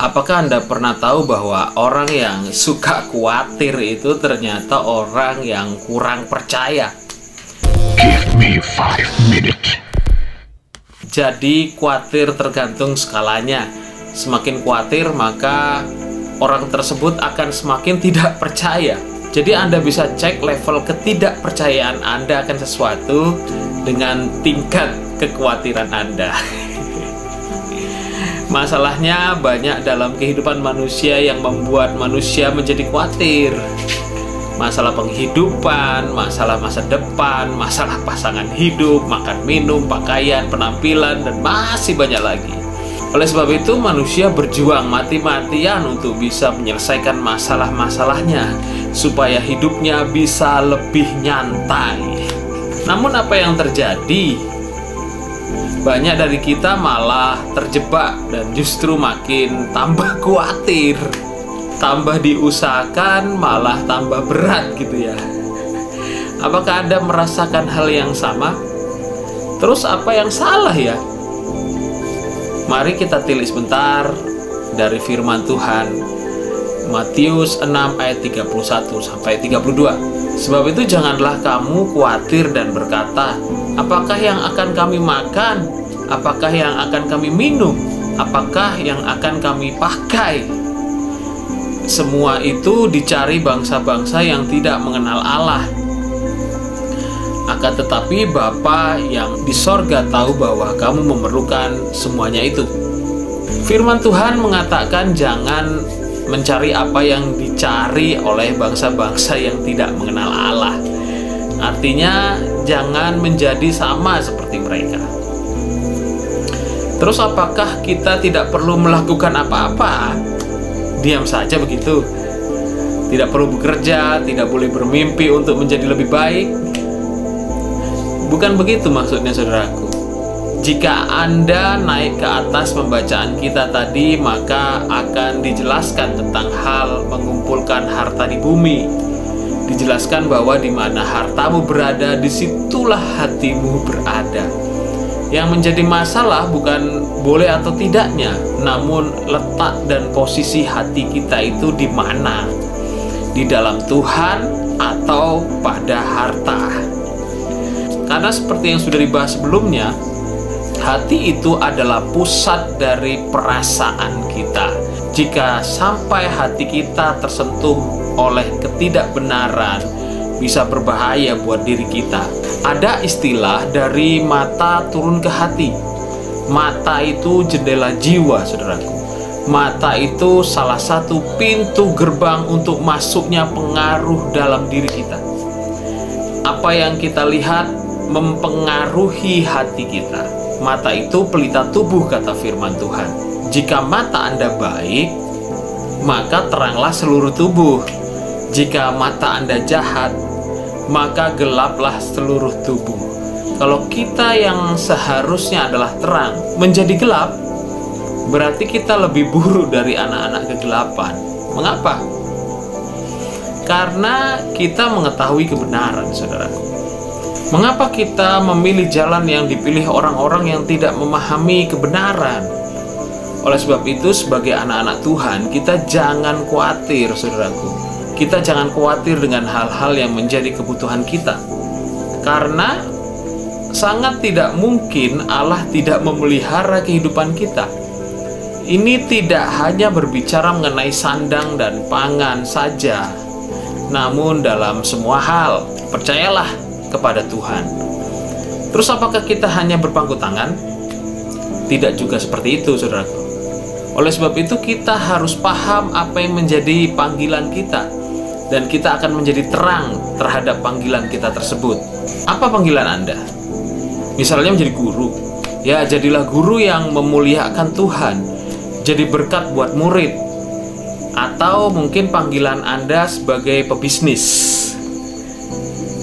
Apakah Anda pernah tahu bahwa orang yang suka khawatir itu ternyata orang yang kurang percaya? Give me five minutes. Jadi khawatir tergantung skalanya. Semakin khawatir maka orang tersebut akan semakin tidak percaya. Jadi Anda bisa cek level ketidakpercayaan Anda akan sesuatu dengan tingkat kekhawatiran Anda. Masalahnya banyak dalam kehidupan manusia yang membuat manusia menjadi khawatir. Masalah penghidupan, masalah masa depan, masalah pasangan hidup, makan minum, pakaian, penampilan, dan masih banyak lagi. Oleh sebab itu, manusia berjuang mati-matian untuk bisa menyelesaikan masalah-masalahnya, supaya hidupnya bisa lebih nyantai. Namun, apa yang terjadi? Banyak dari kita malah terjebak dan justru makin tambah khawatir. Tambah diusahakan malah tambah berat gitu ya. Apakah anda merasakan hal yang sama? Terus apa yang salah ya? Mari kita tilik sebentar dari firman Tuhan. Matius 6 ayat 31 sampai 32 Sebab itu janganlah kamu khawatir dan berkata Apakah yang akan kami makan? Apakah yang akan kami minum? Apakah yang akan kami pakai? Semua itu dicari bangsa-bangsa yang tidak mengenal Allah akan tetapi Bapa yang di sorga tahu bahwa kamu memerlukan semuanya itu. Firman Tuhan mengatakan jangan mencari apa yang dicari oleh bangsa-bangsa yang tidak mengenal Allah. Artinya, jangan menjadi sama seperti mereka. Terus, apakah kita tidak perlu melakukan apa-apa? Diam saja begitu. Tidak perlu bekerja, tidak boleh bermimpi untuk menjadi lebih baik. Bukan begitu maksudnya, saudaraku. Jika Anda naik ke atas pembacaan kita tadi, maka akan dijelaskan tentang hal mengumpulkan harta di bumi. Dijelaskan bahwa di mana hartamu berada, di situlah hatimu berada. Yang menjadi masalah bukan boleh atau tidaknya, namun letak dan posisi hati kita itu di mana? Di dalam Tuhan atau pada harta? Karena seperti yang sudah dibahas sebelumnya, Hati itu adalah pusat dari perasaan kita. Jika sampai hati kita tersentuh oleh ketidakbenaran, bisa berbahaya buat diri kita. Ada istilah dari mata turun ke hati. Mata itu jendela jiwa, saudaraku. Mata itu salah satu pintu gerbang untuk masuknya pengaruh dalam diri kita. Apa yang kita lihat mempengaruhi hati kita Mata itu pelita tubuh kata firman Tuhan. Jika mata Anda baik, maka teranglah seluruh tubuh. Jika mata Anda jahat, maka gelaplah seluruh tubuh. Kalau kita yang seharusnya adalah terang menjadi gelap, berarti kita lebih buruk dari anak-anak kegelapan. Mengapa? Karena kita mengetahui kebenaran, saudaraku. Mengapa kita memilih jalan yang dipilih orang-orang yang tidak memahami kebenaran? Oleh sebab itu, sebagai anak-anak Tuhan, kita jangan khawatir, saudaraku. Kita jangan khawatir dengan hal-hal yang menjadi kebutuhan kita, karena sangat tidak mungkin Allah tidak memelihara kehidupan kita. Ini tidak hanya berbicara mengenai sandang dan pangan saja, namun dalam semua hal, percayalah kepada Tuhan. Terus apakah kita hanya berpangku tangan? Tidak juga seperti itu, saudaraku. Oleh sebab itu kita harus paham apa yang menjadi panggilan kita dan kita akan menjadi terang terhadap panggilan kita tersebut. Apa panggilan Anda? Misalnya menjadi guru. Ya, jadilah guru yang memuliakan Tuhan. Jadi berkat buat murid. Atau mungkin panggilan Anda sebagai pebisnis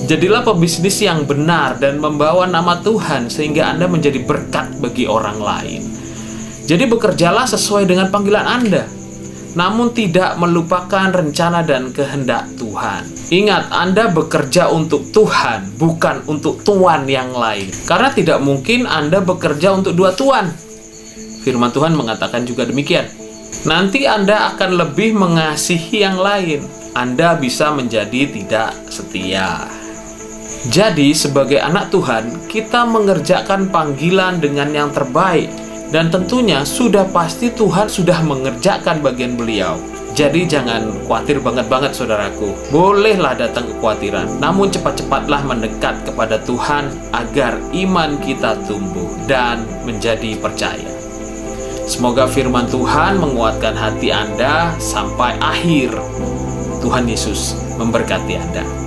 Jadilah pebisnis yang benar dan membawa nama Tuhan sehingga Anda menjadi berkat bagi orang lain. Jadi bekerjalah sesuai dengan panggilan Anda, namun tidak melupakan rencana dan kehendak Tuhan. Ingat, Anda bekerja untuk Tuhan, bukan untuk tuan yang lain. Karena tidak mungkin Anda bekerja untuk dua tuan. Firman Tuhan mengatakan juga demikian. nanti Anda akan lebih mengasihi yang lain. Anda bisa menjadi tidak setia. Jadi, sebagai anak Tuhan, kita mengerjakan panggilan dengan yang terbaik, dan tentunya sudah pasti Tuhan sudah mengerjakan bagian beliau. Jadi jangan khawatir banget-banget saudaraku. Bolehlah datang kekhawatiran, namun cepat-cepatlah mendekat kepada Tuhan agar iman kita tumbuh dan menjadi percaya. Semoga firman Tuhan menguatkan hati Anda sampai akhir. Tuhan Yesus memberkati Anda.